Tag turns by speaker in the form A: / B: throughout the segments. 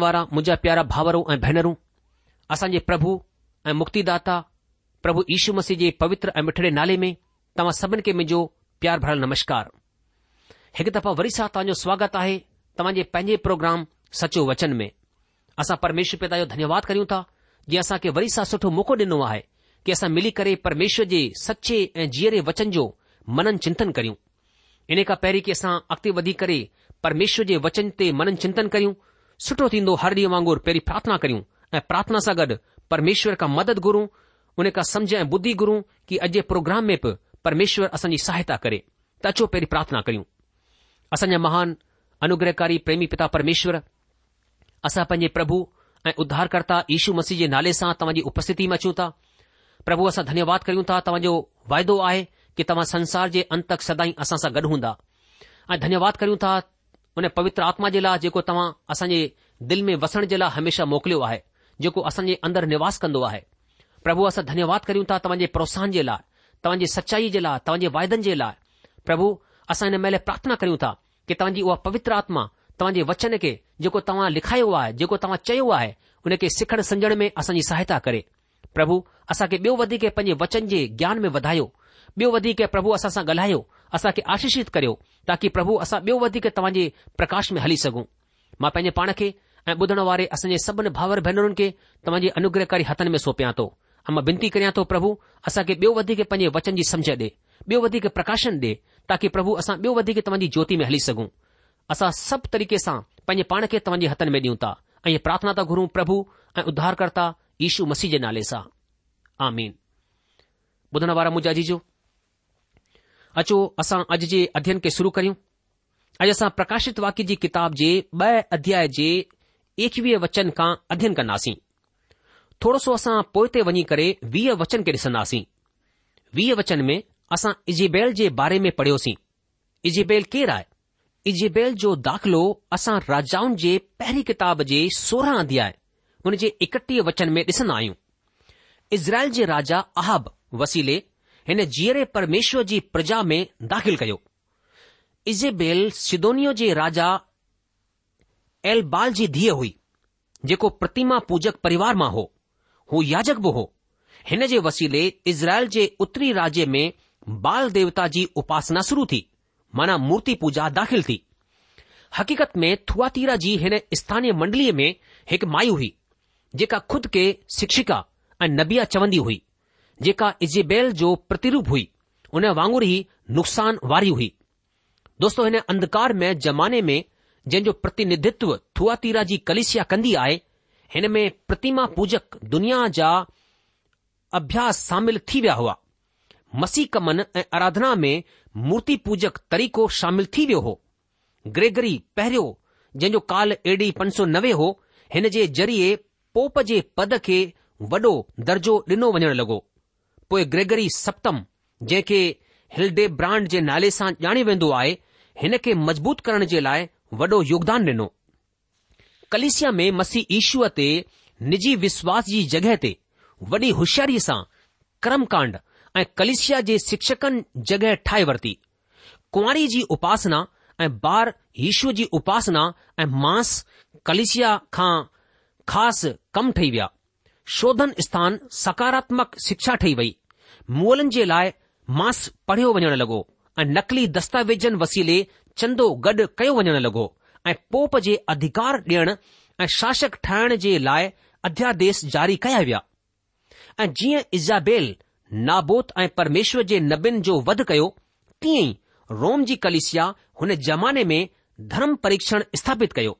A: वारा मुंहिंजा प्यारा भाउरो ऐं भेनरूं असांजे प्रभु ऐं मुक्तिदाता प्रभु ईशू मसीह जे पवित्र ऐं मिठड़े नाले में तव्हां सभिनि खे मुंहिंजो प्यार भरियलु नमस्कार हिकु दफ़ो वरी सां तव्हांजो स्वागत आहे तव्हांजे पंहिंजे प्रोग्राम सचो वचन में असां परमेश्वर पिता जो धन्यवाद कयूं था जीअं असांखे वरी सां सुठो मौक़ो ॾिनो आहे की असां मिली करे परमेश्वर जे सचे ऐं जीअरे वचन जो मनन चिंतन करियूं इन खां पहिरीं की असां अॻिते वधी करे परमेश्वर जे वचन ते मनन चिंतन करियूं सुठो थींदो हर ॾींहुं वांगुरु पहिरीं प्रार्थना करियूं ऐं प्रार्थना सां गॾु परमेश्वर खां मदद घुरूं उन खां समझ ऐं ॿुधी घुरूं की अॼु प्रोग्राम में बि परमेश्वर असांजी सहायता करे त अचो पहिरीं प्रार्थना करियूं असांजा महान अनुग्रहकारी प्रेमी पिता परमेश्वर असां पंहिंजे प्रभु ऐं उद्धारकर्ता ईशू मसीह जे नाले सां तव्हांजी उपस्थिति में अचूं था प्रभु असां धन्यवाद करियूं था तव्हांजो वाइदो आहे कि तव्हां संसार जे अंत तक सदाई असां सां गॾु हूंदा ऐं धन्यवाद करियूं था उन पवित्र आत्मा जे लाइ जेको तव्हां असांजे दिलि में वसण जे लाइ हमेशह मोकिलियो आहे जेको असां जे अंदरि निवास कंदो आहे प्रभु असां धन्यवाद करियूं था तव्हांजे प्रोत्साहन जे लाइ तव्हांजे सचाईअ जे लाइ तव्हांजे वाइदनि जे लाइ प्रभु असां हिन महिल प्रार्थना करियूं था कि तव्हांजी उहा पवित्र आत्मा तव्हां जे वचन खे जेको तव्हां लिखायो आहे जेको तव्हां चयो आहे उन खे सिखण समझण में असांजी सहायता करे प्रभु असांखे ॿियो वधीक पंहिंजे वचन जे ज्ञान में वधायो ॿियो वधीक प्रभु असां सां ॻाल्हायो असांखे आशीषित करियो ताकी प्रभु असां ॿियो तव्हां जे प्रकाश में हली सघूं मां पंहिंजे पाण खे ऐं ॿुधण वारे असांजे सभिनी भावर भेनरुनि खे तव्हांजे अनुग्रहकारी हथनि में सौपियां थो ऐं मां बिनती करियां थो प्रभु असांखे ॿियो वधीक पांजे वचन जी समझ डे ॿियो वधीक प्रकाशन ॾे ताकी प्रभु असां ॿियो वधीक तव्हांजी ज्योति में हली सघूं असां सभु तरीक़े सां पैंजे पाण खे तव्हां जे में ॾियूं ता ऐ प्रार्थना था घुरूं प्रभु ऐं उध्धारकर्ता ईशू मसीह जे नाले सां अचो असां अॼु जे अध्यन खे शुरु करियूं अॼु असां प्रकाशित वाक्य जी किताब जे ॿ अध्याय जे एकवीह वचन खां अध्ययन कंदासीं थोरो सो असां पोइ ते वञी करे वीह वचन खे ॾिसंदासीं वीह वचन में असां इज़बैल जे बारे में पढ़ियोसीं इज़बैल केरु आहे इज़बैल जो दाख़िलो असां राजाउनि जे पहिरीं किताब जे सोरहं अध्याय हुन जे एकटीह वचन में ॾिसंदा आहियूं इज़राइल जे राजा अहब वसीले हिन जीअरे परमेश्वर जी प्रजा में दाख़िल कयो इज़ेबेल सिदोनियो जे राजा एलबाल जी धीअ हुई जेको प्रतिमा पूजक परिवार मां हो हू याजक बि हो हिन जे वसीले इज़राइल जे उत्तरी राज्य में बाल देवता जी उपासना शुरू थी माना मूर्ति पूजा दाख़िल थी हक़ीक़त में थुआतीरा जी हिन स्थानीय मंडलीअ में हिकु माई हुई जेका खुद खे शिक्षिका ऐं नबिया चवंदी हुई जेका इजेबेल जो प्रतिरूप हुई वांगुर ही ई वारी हुई दोस्तो हिन अंधकार में ज़माने में जंहिं जो प्रतिनिधित्व थुआतीरा जी कलिशिया कंदी आहे हिन में प्रतिमा पूजक दुनिया जा अभ्यास शामिल थी विया हुआ मसी कमन ऐं आराधना में मूर्तिपूजक तरीक़ो शामिल थी वियो हो ग्रेगरी पहिरियों जंहिं काल एड़ी पंज सौ नवे हो हिन जे ज़रिये पोप जे पद खे वॾो दर्जो डि॒नो वञण लॻो पोइ ग्रेगरी सप्तम जंहिंखे हिलडे ब्रांड जे नाले सां ॼाणियो वेंदो आहे हिन खे मज़बूत करण जे लाइ वॾो योगदान ॾिनो कलिसिया में मसीह यीशूअ ते निजी विश्वास जी जॻहि ते वॾी होशियारीअ सां करमकांड ऐं कलिसिया जे शिक्षकनि जॻहि ठाहे वरिती कुंवारी जी उपासना ऐं ॿार ईशूअ जी उपासना ऐं मांस कलिसिया खां ख़ासि कम ठही विया शोधन स्थान सकारात्मक शिक्षा ठही वई मुअलनि जे लाइ मांस पढ़ियो वञण लॻो ऐं नकली दस्तावेज़नि वसीले चंदो गॾु कयो वञणु लॻो ऐं पोप जे अधिकार ॾियण ऐं शासक ठाहिण जे लाइ अध्यादेश जारी कया विया ऐं जीअं इज़ाबेल नाबोत ऐं परमेश्वर जे नबियुनि जो वध कयो तीअं ई रोम जी कलेसिया हुन ज़माने में धर्म परिक्षण स्थापित कयो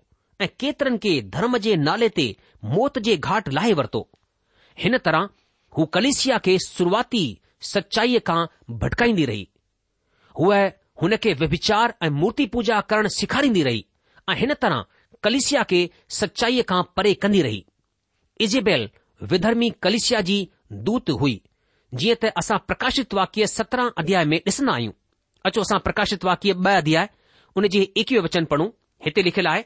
A: ऐं केतिरनि के धर्म जे नाले ते मौत जे घाट लाहे वरितो हिन तरह हू कलिसिया खे शुरूआती सचाईअ खां भटकाईंदी रही हूअ हुन खे व्यभिचार ऐं मूर्ति पूजा करणु सेखारींदी रही ऐं हिन तरह कलिशिया खे सचाईअ खां परे कंदी रही इज़ेबेल विधर्मी कलिशिया जी दूत हुई जीअं त असां प्रकाशित वाक्य सत्रहं अध्याय में ॾिसंदा आहियूं अचो असां प्रकाशित वाक्य ॿ अध्याय हुन जी एकवीह वचन पढ़ूं हिते लिखियलु आहे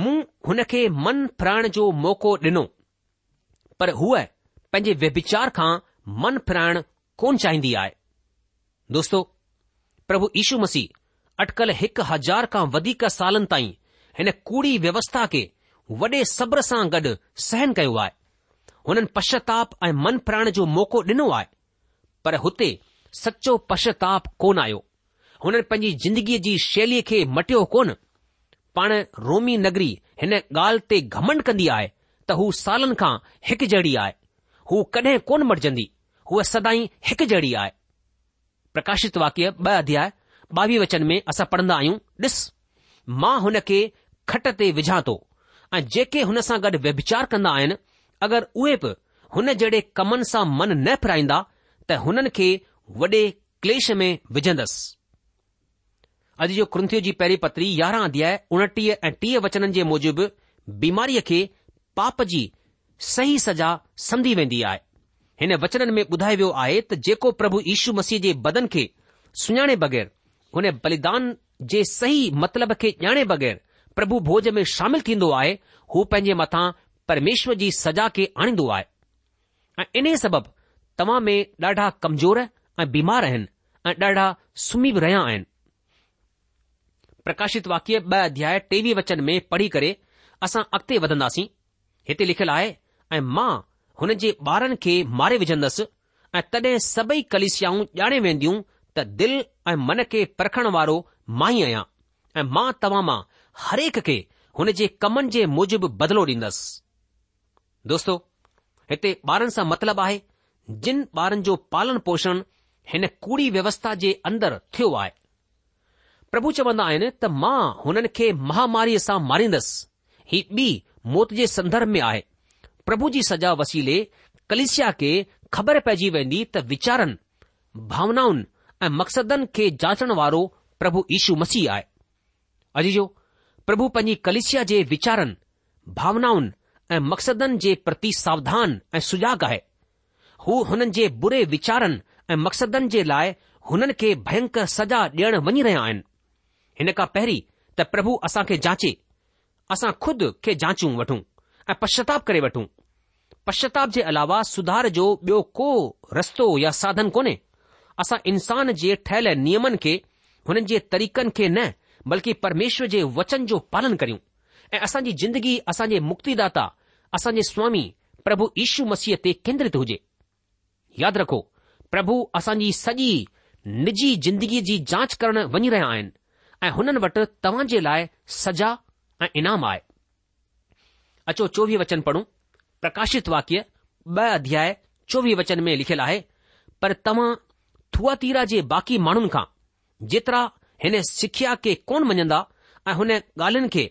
A: मूं हुन खे मन फिराइण जो मौक़ो ॾिनो पर हूअ पंहिंजे व्यभिचार खां मन फिराइण कोन चाहींदी आहे दोस्तो प्रभु यीशू मसीह अटकल हिकु हज़ार खां वधीक सालनि ताईं हिन कूड़ी व्यवस्था खे वॾे सब्र सां गॾु सहन कयो आहे हुननि पश्चाताप ऐं मन पाइण जो मौक़ो ॾिनो आहे पर हुते सचो पश्चाताप कोन आयो हुननि पंहिंजी ज़िंदगीअ जी शैलीअ खे मटियो कोन पाण रोमी नगरी हिन ॻाल्हि ते घमंड कंदी आहे त हू सालनि खां हिकु जहिड़ी आहे हू कॾहिं कोन मटिजंदी हूअ सदाई हिकु जहिड़ी आहे प्रकाशित वाक्य ॿ अध्याय ॿावीह वचन में असां पढ़ंदा आहियूं ॾिस मां हुन खे खट ते विझां थो ऐं जेके हुन सां गॾु व्यभिचार कंदा आहिनि अगरि उहे बि हुन जहिड़े कमनि सां मन न फिराईंदा त हुननि खे वॾे क्लेश में विझंदसि अॼु जो कृंथियो जी पहिरीं पत्री यारहं अध्याय उणटीह ऐं टीह वचननि जे मूजिबि बीमारीअ खे पाप जी सही सजा सम्झी वेंदी आहे हिन वचन में ॿुधायो वियो आहे त जेको प्रभु ईशू मसीह जे बदन खे सुञाणे बग़ैर हुन बलिदान जे सही मतिलब खे ॼाणे बग़ैर प्रभु भोज में शामिल थींदो आहे हू पंहिंजे मथां परमेश्वर जी सजा खे आणींदो आहे ऐं इन्हे सबबि तव्हां में ॾाढा कमजोर ऐं बीमार आहिनि ऐं ॾाढा सुम्ही बि रहिया आहिनि प्रकाशित वाक्य ॿ अध्याय टेवीह वचन में पढ़ी करे असां अॻिते वधंदासीं हिते लिखियलु आहे ऐं मां हुन जे ॿारनि खे मारे विझंदसि ऐं तॾहिं सभई कलिसियाऊं ॼाणे वेंदियूं त दिल ऐं मन खे परखण वारो मां ई आहियां ऐं मां तव्हां मां हरेक खे हुन जे कमनि जे मुजिबि बदिलो ॾींदसि दोस्तो हिते ॿारनि सां मतिलब आहे जिन ॿारनि जो पालन पोषण हिन कूड़ी व्यवस्था जे अंदरि थियो आहे प्रभु चवंदा आहिनि त मां हुननि खे महामारीअ सां मारींदसि ही ॿी मौत जे संदर्भ में आहे प्रभु जी सजा वसीले कलशिया खे ख़बर पइजी वेंदी त वीचारनि भावनाउनि ऐं मक़सदनि खे जाचण वारो प्रभु ईशू मसीह आहे अजीजो प्रभु पंहिंजी कलेशिया जे वीचारनि भावनाउनि ऐं मक़सदनि जे प्रति सावधान ऐं सुजाॻ आहे हू हुननि जे बुरे वीचारनि ऐं मक़सदनि जे लाइ हुननि खे भयंकर सजा ॾियणु वञी रहिया आहिनि हिन खां पहरीं त प्रभु असां खे जाचे असां खुद खे जाचूं वठूं ऐं पश्चाताप करे वठूं पश्चाताप जे अलावा सुधार जो ॿियो को रस्तो या साधन कोन्हे असां इंसान जे ठहियल नियमन खे हुननि जे तरीक़नि खे न बल्कि परमेश्वर जे वचन जो पालन करियूं ऐं असांजी जिंदगी असांजे मुक्तिदाता असांजे स्वामी प्रभु ईशू मसीह ते केंद्रित हुजे यादि रखो प्रभु असांजी सॼी निजी जिंदगी जी जांच करणु वञी रहिया आहिनि ऐं हुननि वटि तव्हां जे लाइ सजा ऐं इनाम आहे अचो चोवीह वचन पढ़ूं प्रकाशित वाक्य ब अध्याय चोवीह वचन में लिखियलु आहे पर तव्हां थूआतीरा जे बाक़ी माण्हुनि खां जेतिरा हिन सिखिया खे कोन मञंदा ऐं हुन ॻाल्हियुनि खे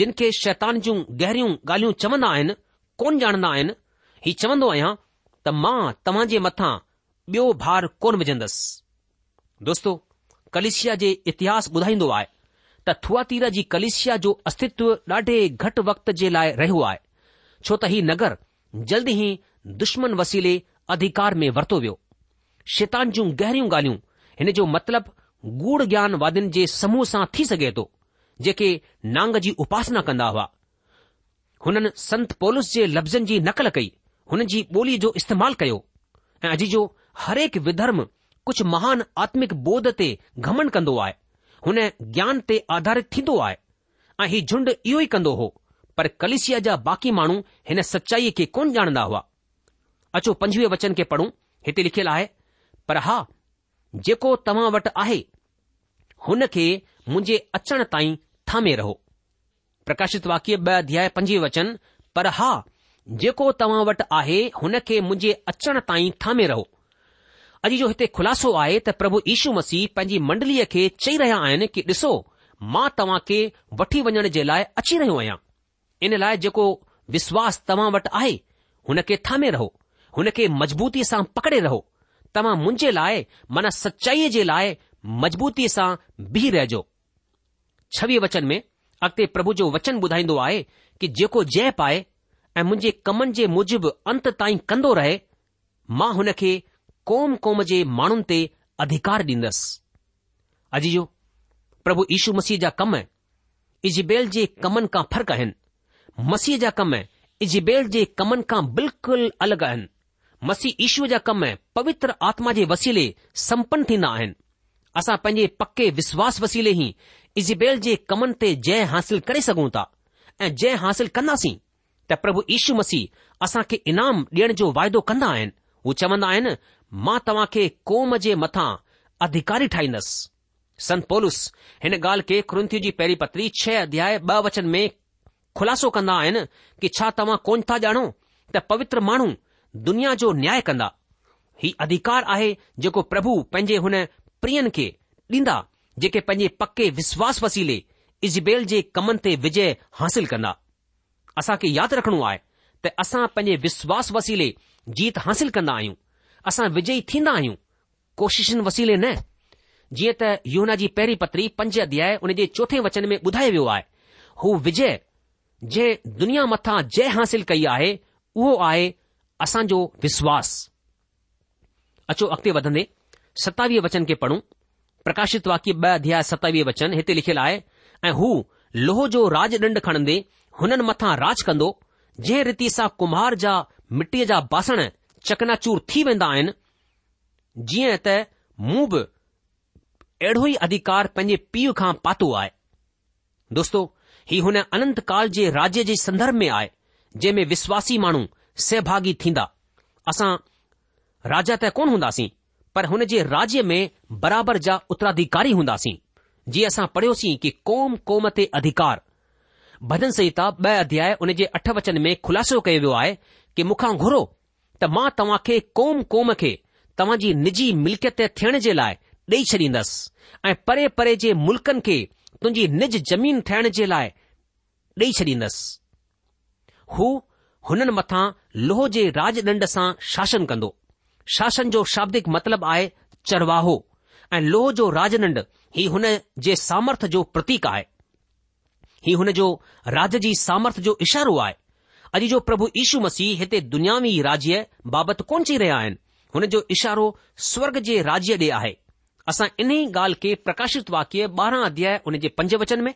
A: जिन खे शैतान जूं गहरियूं ॻाल्हियूं चवंदा आहिनि कोन ॼाणंदा आहिनि हीउ चवंदो आहियां त मां तव्हां जे मथां ॿियो भार कोन विझंदसि दोस्तो कलिशिया जे इतिहास ॿुधाईंदो आहे त थुआतीर जी कलिशिया जो अस्तित्व ॾाढे घटि वक़्त जे लाइ रहियो आहे छो त हीउ नगर जल्द ई दुश्मन वसीले अधिकार में वरितो वियो शैतान जूं गहरियूं ॻाल्हियूं हिन जो मतिलबु गूढ़ ज्ञानवादियुनि जे समूह सां थी सघे थो जेके नांग जी उपासना कंदा हुआ हुननि संत पोलिस जे लफ़्ज़नि जी नकल कई हुन जी ॿोलीअ जो इस्तेमालु कयो ऐं अॼु जो हरेक विधर्म कुझु महान आत्मिक बोध ते घमन कंदो आहे हुन ज्ञान ते आधारित थींदो आहे ऐं हीउ झुंड इहो ई कंदो हो पर कलिसिया जा बाक़ी माण्हू हिन सचाईअ खे कोन ॼाणंदा हुआ अचो पंजवीह वचन खे पढ़ूं हिते लिखियलु आहे पर हा जेको तव्हां वटि आहे हुन खे मुंहिंजे अचण ताईं थामे रहो प्रकाशित वाक्य ॿ अध्याय पंजवीह वचन पर हा जेको तव्हां वटि आहे हुन खे मुंहिंजे अचण ताईं थामे रहो अॼु जो हिते ख़ुलासो आहे त प्रभु यीशू मसीह पंहिंजी मंडलीअ खे चई रहिया आहिनि कि ॾिसो मां तव्हां खे वठी वञण जे लाइ अची रहियो आहियां इन लाइ जेको विश्वास तव्हां वटि आहे हुन खे थामे रहो हुन खे मज़बूतीअ सां पकड़े रहो तव्हां मुंहिंजे लाइ माना सचाईअ जे लाइ मज़बूतीअ सां बीह रहिजो छवीह वचन में अॻिते प्रभु जो वचन ॿुधाईंदो आहे कि जेको जय पाए ऐं मुंहिंजे कमनि जे मूजिबि अंत ताईं कंदो रहे मां हुन खे म जे माण्हुनि ते अधिकार ॾींदसि अजी जो प्रभु ईशू मसीह जा कम ईज़बेल जे कमनि खां फ़र्क़ु आहिनि मसीह जा कम इज़बेल जे कमनि खां बिल्कुल अलॻि आहिनि मसीह ईशूअ जा कम पवित्र आत्मा जे वसीले संपन्न थींदा आहिनि असां पंहिंजे पके विश्वास वसीले ई इज़बेल जे कमनि ते जय हासिल करे सघूं था ऐं जय हासिल कंदासीं त प्रभु ईशू मसीह असांखे ईनाम ॾियण जो वाइदो कंदा आहिनि हू चवंदा आहिनि मां तव्हां खे क़ौम जे मथां अधिकारी ठाहींदसि संत पोलस हिन ॻाल्हि खे कृंथियूं जी पहिरीं पत्री छह अध्याय ॿ वचन में खु़लासो कंदा आहिनि कि छा तव्हां कोन था ॼाणो त पवित्र माण्हू दुनिया जो न्याय कंदा ही अधिकार आहे जेको प्रभु पंहिंजे हुन प्रियन खे ॾींदा जेके पंहिंजे पके विश्वास वसीले इजबेल जे कमनि ते विजय हासिल कंदा असां खे यादि रखणो आहे त असां पंहिंजे विश्वास वसीले जीत हासिल कंदा आहियूं असां विजयी थींदा आहियूं कोशिशुनि वसीले न जीअं त युना जी पहिरीं पत्री पंज अध्याय उन जे चोथे वचन में ॿुधायो वियो आहे हू विजय जंहिं दुनिया मथां जय हासिल कई आहे उहो आहे असांजो विश्वास अचो अॻिते वधंदे सतावीह वचन खे पढ़ूं प्रकाशित वाक्य ॿ अध्याय सतावीह वचन हिते लिखियलु आहे ऐं हू लोहो जो राज ॾंड खणंदे हुननि मथां राज कंदो जंहिं रीति सां कुम्हार जा मिटीअ जा बासण चकनाचूर थी वेंदा आहिनि जीअं त मूं बि अहिड़ो ई अधिकार पंहिंजे पीउ खां पातो आहे दोस्तो हीउ हुन अनंत काल जे राज्य जे संदर्भ में आहे जंहिं में विश्वासी माण्हू सहभागी थींदा असां राजा त कोन हूंदासीं पर हुन जे राज्य में बराबरि जा उत्तराधिकारी हूंदासीं जीअं असां पढ़ियोसीं की कोम क़ौम ते अधिकार भजन संहिता ॿ अध्याय हुन जे अठ वचन में खु़लासो कयो वियो आहे कि मुखा घुरो त मां तव्हां खे क़ौम क़ौम खे तव्हां जी निजी मिल्कियत थियण जे लाइ ॾेई छॾींदसि ऐं परे परे जे मुल्कनि खे तुंहिंजी निज जमीन ठाहिण जे लाइ ॾेई छॾींदसि हू हुननि मथां लोह जे राज ॾंढ सां शासन कंदो शासन जो शाब्दिक मतिलबु आहे चरवाहो ऐं लोह जो राज ॾंढ हीउ हुन जे सामर्थ जो प्रतीक आहे ही हुन जो राज जी सामर्थ जो इशारो आहे अॼु जो प्रभु ईशू मसीह हिते दुनियावी राज्य बाबति कोन चई रहिया आहिनि हुन जो इशारो स्वर्ग जे राज्य ॾे आहे असां इन ई ॻाल्हि खे प्रकाशित वाक्य ॿारहं अध्याय हुन जे पंज वचन में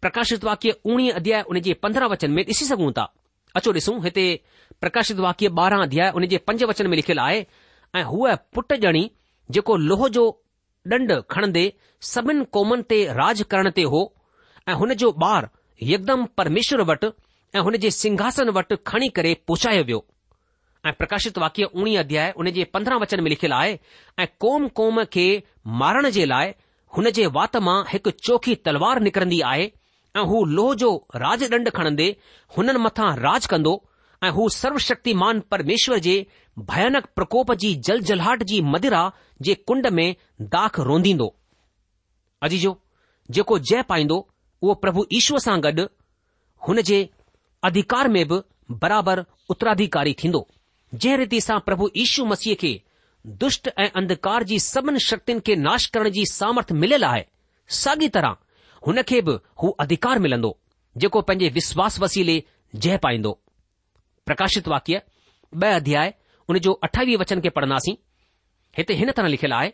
A: प्रकाशित वाक्य उणिवीह अध्याय उन जे पंद्रहं वचन में ॾिसी सघूं था अचो ॾिसूं हिते प्रकाशित वाक्य ॿारहं अध्याय जे पंज वचन में लिखियलु आहे ऐं हूअ पुट ॼणी जेको लोह जो ॾंड खणंदे सभिनी क़ौमनि ते राज करण ते हो ऐं हुन जो ॿारु यकदम परमेश्वर वटि ऐं हुन जे सिंघासन वटि खणी करे पहुचायो वियो ऐं प्रकाशित वाक्य उणीह अध्याय उन जे पंद्रहं वचन में लिखियलु आहे ऐं कोम कोम खे मारण जे लाइ हुन जे वात मां हिकु चोखी तलवार निकिरंदी आहे ऐं हू लोह जो राज ॾंड खणंदे हुननि मथां राज कंदो ऐं हू सर्वशक्तिमान परमेश्वर जे भयानक प्रकोप जी जल जलहाट जी मदिरा जे कुंड में दाख रोंदींदो अजीजो जेको जय पाईंदो उहो प्रभु ईश्वर सां गॾु हुन जे अधिकार में बि बराबरि उत्तराधिकारी थींदो जंहिं रीति सां प्रभु ईशू मसीह खे दुष्ट ऐं अंधकार जी सभिनी शक्त खे नाश करण जी सामर्थ मिलियल आहे साॻी तरह हुन खे बि हू अधिकार मिलंदो जेको पंहिंजे विश्वास वसीले जय पाईंदो प्रकाशित वाक्य ब॒ अध्याय हुन जो अठावीह वचन खे पढ़न्दासीं हिते हिन तरह लिखियल आहे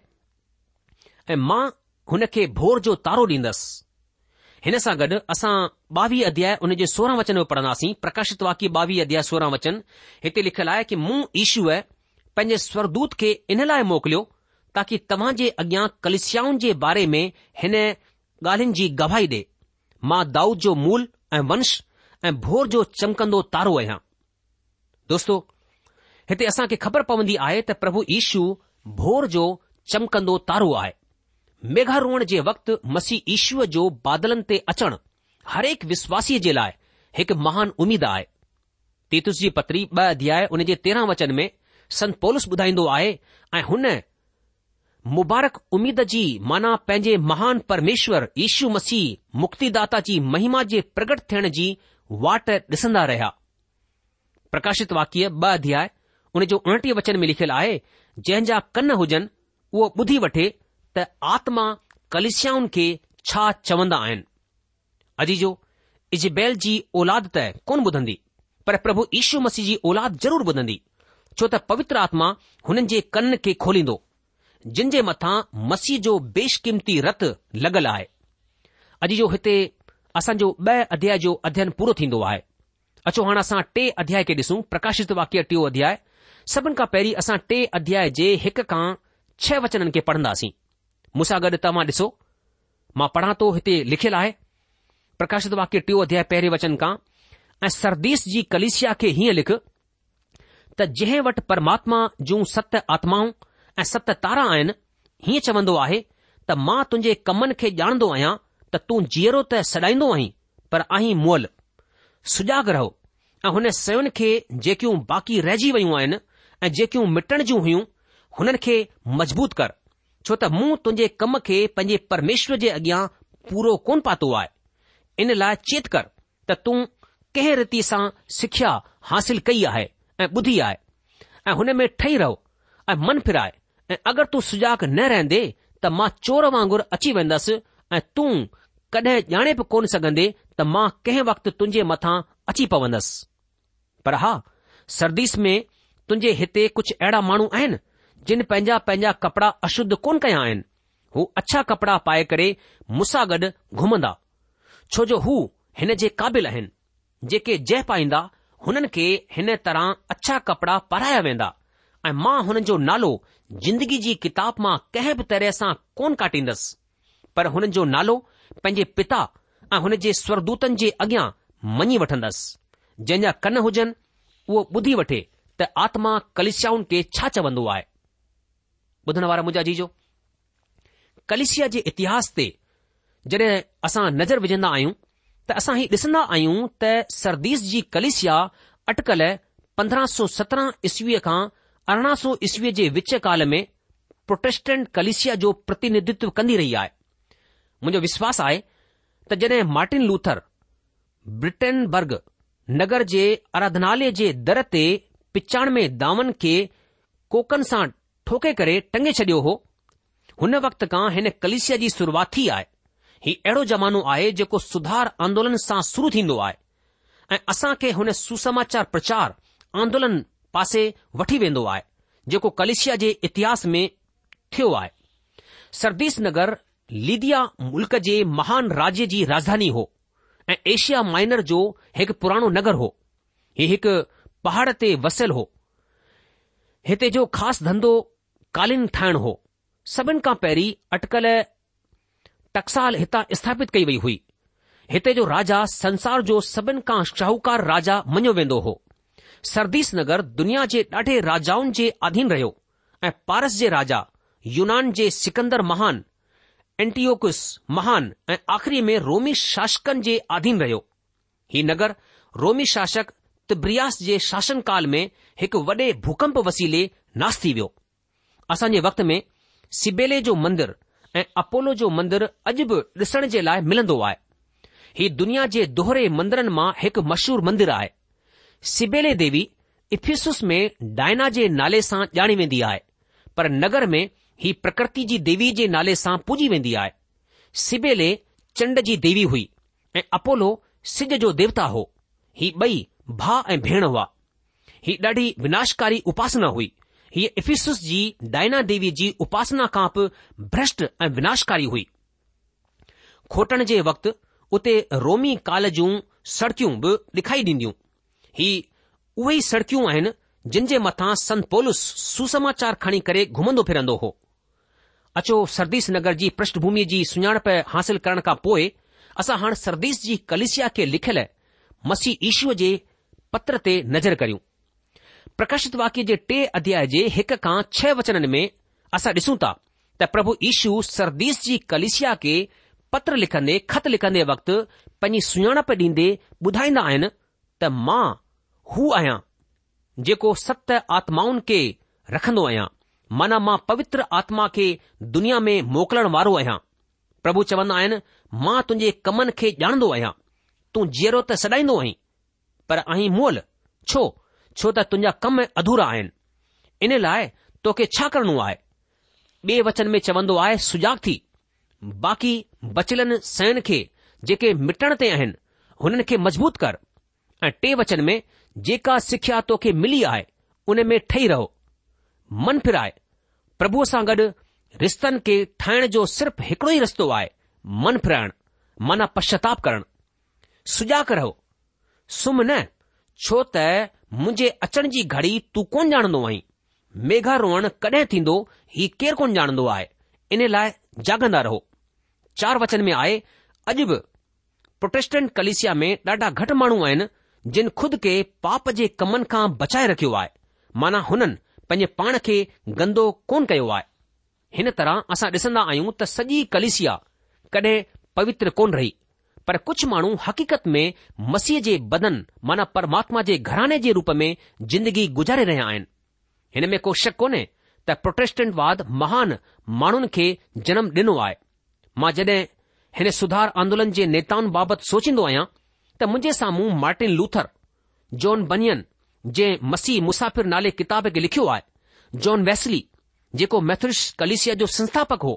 A: ऐं मां हुन खे भोर जो तारो ॾींदसि हिन सां गॾु असां ॿावीह अध्याय उन जे सोरहं वचन में पढ़ंदासीं प्रकाशित वाक्य ॿावीह अध्याय सोरहं वचन हिते लिखियलु आहे की मूं ईशूअ पंहिंजे स्वरदूत खे इन लाइ मोकिलियो ताकी तव्हां जे अॻियां कलश्याउनि जे बारे में हिन ॻाल्हियुनि जी गवाही ॾे मां दाऊद जो मूल ऐं वंश ऐं भोर जो चमकंदो तारो आहियां दोस्तो हिते असां खे ख़बर पवंदी आहे त प्रभु ईशू भोर जो चमकंदो तारो आहे मेघारोहण जे वक़्तु मसीह ईश्वर जो बादलनि ते अचणु हरेक विश्वासीअ जे लाइ हिकु महान उमीद आहे तीतुस जी पत्री ॿ अध्याय उन जे तेरहं वचन में संत पोलस ॿुधाईंदो आहे ऐं हुन मुबारक उमीद जी माना पंहिंजे महान परमेश्वर ईशू मसीह मुक्तिदाता जी महिमा जे प्रगट थियण जी वाट ॾिसंदा रहिया प्रकाशित वाक्य ॿ अध्याय उन जो उणटीह वचन में लिखियलु आहे जंहिंजा कन हुजनि उहो ॿुधी वठे त आत्मा कलिश्याउनि खे छा चवंदा आहिनि अॼु जो इज़बैल जी औलाद त कोन ॿुधंदी पर प्रभु ईशू मसीह जी औलाद ज़रूर ॿुधंदी छो त पवित्र आत्मा हुननि जे कन खे खोलींदो जिन जे मथां मसीह जो बेशकीमती रत लॻल आहे अॼु जो हिते असांजो ॿ अध्याय जो अध्ययन पूरो थींदो आहे अचो हाणे असां टे अध्याय खे ॾिसूं प्रकाशित वाक्य टियों अध्याय सभिनि खां पहिरीं असां टे अध्याय जे हिक खां छह वचननि खे पढ़ंदासीं मूंसां गॾु तव्हां ॾिसो मां पढ़ा थो हिते लिखियलु आहे प्रकाशित वाक्य टियों अध्याय पहिरें वचन खां ऐं सरदीस जी कलिशिया खे हीअं लिख त जंहिं वटि परमात्मा जूं सत आत्माऊं ऐं सत तारा आहिनि हीअं चवंदो आहे त मां तुंहिंजे कमनि खे ॼाणंदो आहियां त तूं जीअरो त सॾाईंदो आहीं पर आहीं मुअल सुजाग रहो ऐं हुन सयुनि खे जेकियूं बाकी रहिजी वयूं आहिनि ऐं जेकियूं मिटण जूं हुयूं हुननि खे मज़बूत कर छो त मूं तुंहिंजे कम खे पंहिंजे परमेश्वर जे अॻियां पूरो कोन पातो आहे इन लाइ चेत कर त तूं कंहिं रीति सां शिक्या हासिल कई आहे ऐं ॿुधी आहे ऐं हुन में ठही रहो ऐं मन फिराए ऐं अगरि तूं सुजाक न रहंदे त मां चोर वांगुरु अची वेंदसि ऐं तूं कॾहिं ॼाणे बि कोन सघंदे त मां कंहिं वक़्तु तुंहिंजे मथां अची पवंदसि पर हा सर्दीस में तुंहिंजे हिते कुझु अहिड़ा माण्हू आहिनि जिन पंहिंजा पंहिंजा कपड़ा अशुद्ध कोन कया आहिनि हू अछा कपड़ा पाए करे मुसां गॾु घुमंदा छो जो हू हिन जे क़ाबिल आहिनि जेके जय पाईंदा हुननि खे हिन तरह अछा कपड़ा पाराया वेंदा ऐं मां हुननि जो नालो जिंदगी जी किताब मां कंहिं बि तरह सां कोन काटींदसि पर हुननि जो नालो पंहिंजे पिता ऐं हुन जे स्वरदूतनि जे अॻियां मञी वठंदसि जंहिंजा कन हुजनि उहो ॿुधी वठे त आत्मा कलिशाउनि खे छा चवंदो आहे ॿुधण वारा मुंहिंजा जीजो कलिशिया जे इतिहास ते जॾहिं असां नज़र विझंदा आहियूं त असां हीउ ॾिसंदा आहियूं त सरदीस जी कलिशिया अटकल पंद्रहं सौ सत्रहं ईस्वीअ खां अरिड़हं सौ ईस्वीअ जे विच काल में प्रोटेस्टेंट कलिशिया जो प्रतिनिधित्व कंदी रही आहे मुंहिंजो विश्वास आहे त जॾहिं मार्टिन लूथर ब्रिटेन्बर्ग नगर जे आराधनालय जे दर ते पिचाण में दावन खे कोकन सां ठोके करे टंगे छडि॒यो हो हुन वक़्त खां हिन कलिशिया जी शुरूआत थी आहे हीउ अहिड़ो ज़मानो आहे जेको सुधार आंदोलन सां शुरू थींदो आहे ऐं असां खे हुन सुसमाचार प्रचार आंदोलन पासे वठी वेंदो आहे जेको कलिशिया जे इतिहास में थियो आहे सरदीस नगर लीदीआ मुल्क जे महान राज्य जी राजधानी हो ऐं एशिया माइनर जो हिकु पुराणो नगर हो हीउ हिकु पहाड़ ते वसियलु हो हिते जो ख़ासि धंधो कालिन ठाहिण हो सभिनि खां पहिरीं अटकल टक्साल हितां स्थापित कई वई हुई हिते जो राजा संसार जो सभिनि खां शाहूकार राजा मञियो वेंदो हो सर्दीस नगर दुनिया जे ॾाढे राजाउनि जे आधीन रहियो ऐं पारस जे राजा युनान जे सिकन्दर महान एन्टोकुस महान ऐं आख़िरी में रोमी शासकनि जे आधीन रहियो ही नगर रोमी शासक तिब्रियास जे शासनकाल में हिकु वॾे भूकंप वसीले नासु थी वियो असांजे वक़्त में सिबेले जो मंदरु ऐं अपोलो जो मंदरु अॼु बि ॾिसण जे लाइ मिलंदो आहे ही दुनिया जे दोहरे मंदरनि मां हिकु मशहूर मंदरु आहे सिबेले देवी इफिसुस में डायना जे नाले सां ॼाणी वेंदी आहे पर नगर में ही प्रकृति जी देवी जे नाले सां पूजी वेंदी आहे सिबेले चंड जी देवी हुई ऐं अपोलो सिज जो देवता हो ही ॿई भाउ ऐं भेण हुआ ही ॾाढी विनाशकारी उपासना हुई हीअ इफीसुस जी डायना देवीअ जी उपासना खां बि भ्रष्ट ऐं विनाशकारी हुई खोटण जे वक़्तु उते रोमी काल जूं सड़कियूं बि लिखाई ॾींदियूं ही उहे सड़कियूं आहिनि जिन जे मथां संत पोलिसस सुसमाचार खणी करे घुमंदो फिरंदो हो अचो सरदीस नगर जी पृष्ठ जी सुञाणप हासिल करण खां पोइ असां हाणे सरदीस जी कलेशिया खे लिखियलु मसीह ईशूअ जे पत्र ते नज़र करियूं प्रकाशित वाक्य जे टे अध्याय जे हिक खां छह वचननि में असां ॾिसूं था त प्रभु ईशू सरदीस जी कलिशिया खे पत्र लिखंदे ख़त लिखंदे वक़्तु पंहिंजी सुञाणप ॾींदे ॿुधाईंदा आहिनि त मां हू आहियां जेको सत आत्माउनि खे रखंदो आहियां माना मां पवित्र आत्मा खे दुनिया में मोकिलण वारो आहियां प्रभु चवंदा आइन मां तुंहिंजे कमन खे ॼाणंदो आहियां तूं जीअरो त सॾाईंदो आहीं पर आहीं मोल छो छो त तुंहिंजा कम अधूरा आहिनि इन लाइ तोखे छा करणो आहे ॿे वचन में चवंदो आहे सुजाग थी बाक़ी बचलनि सयन खे जेके मिटण ते आहिनि हुननि खे मज़बूत कर ऐं टे वचन में जेका सिख्या तोखे मिली आहे उन में ठही रहो मन फिराए प्रभुअ सां गॾु रिश्तनि खे ठाहिण जो सिर्फ़ हिकड़ो ई रस्तो आहे मन फिराइणु मन पश्चाताप करणु सुजाग रहो सुम्ह न छो त मुंहिंजे अचण जी घड़ी तूं कोन ॼाणंदो आहीं मेघा रोअण कॾहिं थींदो ही केरु कोन ॼाणंदो आहे इन लाइ जागंदा रहो चार वचन में आहे अॼु बि प्रोटेस्टेंट कलिसिया में ॾाढा घटि माण्हू आहिनि जिन खुद खे पाप जे कमनि खां बचाए रखियो आहे माना हुननि पंहिंजे पाण खे गंदो कोन कयो आहे हिन तरह असां ॾिसंदा आहियूं त सॼी कलिसिया कॾहिं पवित्र कोन रही पर कुझु माण्हू हक़ीक़त में मसीह जे बदन माना परमात्मा जे घराने जे रूप में ज़िंदगी गुजारे रहिया आहिनि हिन में को शक कोन्हे त प्रोटेस्टेंटवाद महान माण्हुनि खे जनम ॾिनो आहे मां जॾहिं हिन सुधार आंदोलन जे नेताउनि बाबति सोचींदो आहियां त मुंहिंजे साम्हूं मार्टिन लूथर जॉन बनियन जंहिं मसीह मुसाफ़िर नाले किताब खे लिखियो आहे जॉन वेसली जेको मैथ्रिश कलिसिया जो संस्थापक हो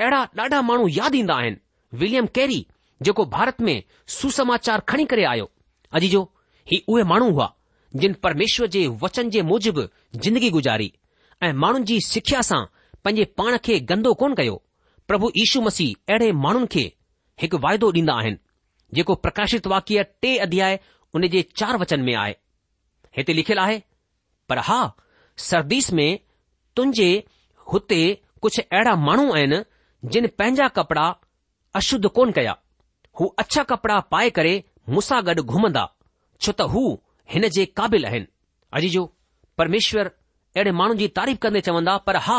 A: अहिड़ा ॾाढा माण्हू यादि ईंदा आहिनि विलियम कैरी जेको भारत में सुसमाचार खणी करे आयो अॼु जो ही उहे माण्हू हुआ जिन परमेश्वर जे वचन जे मूजिबि जिंदगी गुज़ारी ऐं माण्हुनि जी सिख्या सां पंहिंजे पाण खे गंदो कोन कयो प्रभु यीशु मसीह अहिड़े माण्हुनि खे हिकु वाइदो ॾींदा आहिनि जेको प्रकाशित वाक्य टे अध्याय उन जे चार वचन में आहे हिते लिखियलु आहे पर हा सर्दीस में तुंहिंजे हुते कुझु अहिड़ा माण्हू आहिनि जिन पंहिंजा कपड़ा अशुद्ध कोन कया हू अछा कपड़ा पाए करे मूंसां गॾु घुमंदा छो त हू हिन जे क़ाबिल आहिनि अजी जो परमेश्वर अहिड़े माण्हुनि जी तारीफ़ कंदे चवंदा पर हा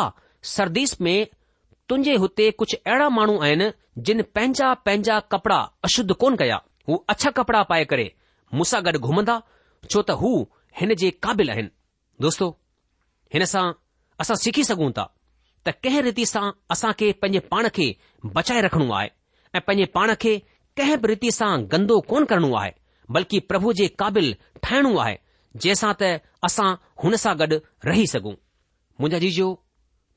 A: सरदीस में तुंहिंजे हुते कुझु अहिड़ा माण्हू आहिनि जिन पंहिंजा पंहिंजा कपड़ा अशुद्ध कोन कया हू अछा कपड़ा पाए करे मूंसां गॾु घुमंदा छो त हू हिन जे क़ाबिल आहिनि दोस्तो हिन सां असां सिखी सघूं था त कंहिं रीति सां असां खे पंहिंजे पाण खे बचाए रखणो आहे ऐं पंहिंजे पाण खे कंहिं बि रीति सां गंदो कोन करणो आहे बल्कि प्रभु जे क़ाबिल ठाहिणो आहे जंहिंसां त असां हुन सां गॾु रही सघूं मुंहिंजा जीजो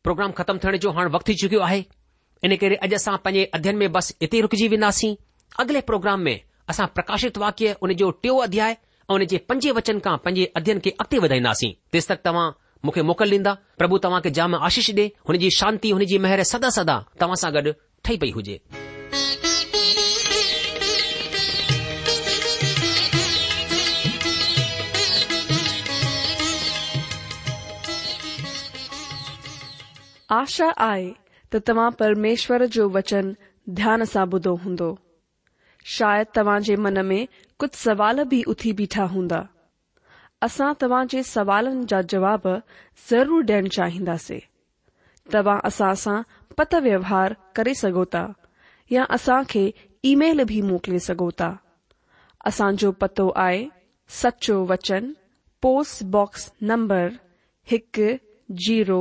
A: प्रोग्राम ख़तमु थियण जो हाणे वक़्तु थी चुकियो आहे इन करे अॼु असां पंहिंजे अध्यन में बस इते ई रुकजी वेंदासीं अॻिले प्रोग्राम में असां प्रकाशित वाक्य उन जो टियों अध्याय ऐं उन जे पंजे वचन खां पंहिंजे अध्ययन खे अॻिते वधाईंदासीं तेसि तक तव्हां मूंखे मोकल ॾींदा प्रभु तव्हां खे जाम आशीष ॾे हुन जी शांती हुन जी महर सदा सदा तव्हां सां गॾु ठही पई हुजे
B: आशा आहे त तव्हां परमेश्वर जो वचन ध्यान सां ॿुधो हूंदो शायदि तव्हां जे मन में कुछ सवाल भी उथी बीठा हुंदा असां तव्हां जे जा जवाब ज़रूर ॾियण चाहिंदासीं तव्हां असां सां पत व्यवहार करे सघो या असां खे ईमेल बि मोकिले सघो था असांजो पतो आहे सचो वचन पोस्टबॉक्स नंबर हिकु जीरो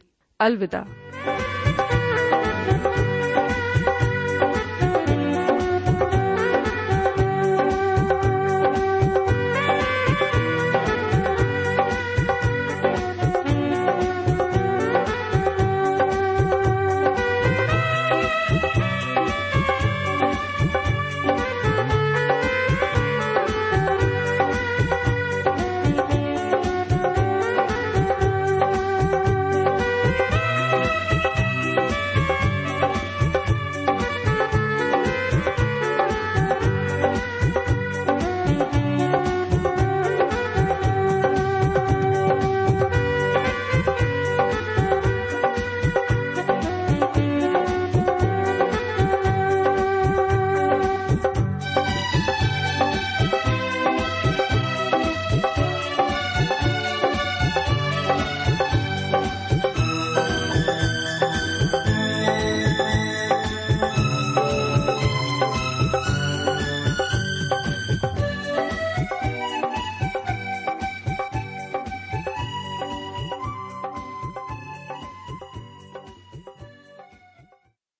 B: अलविदा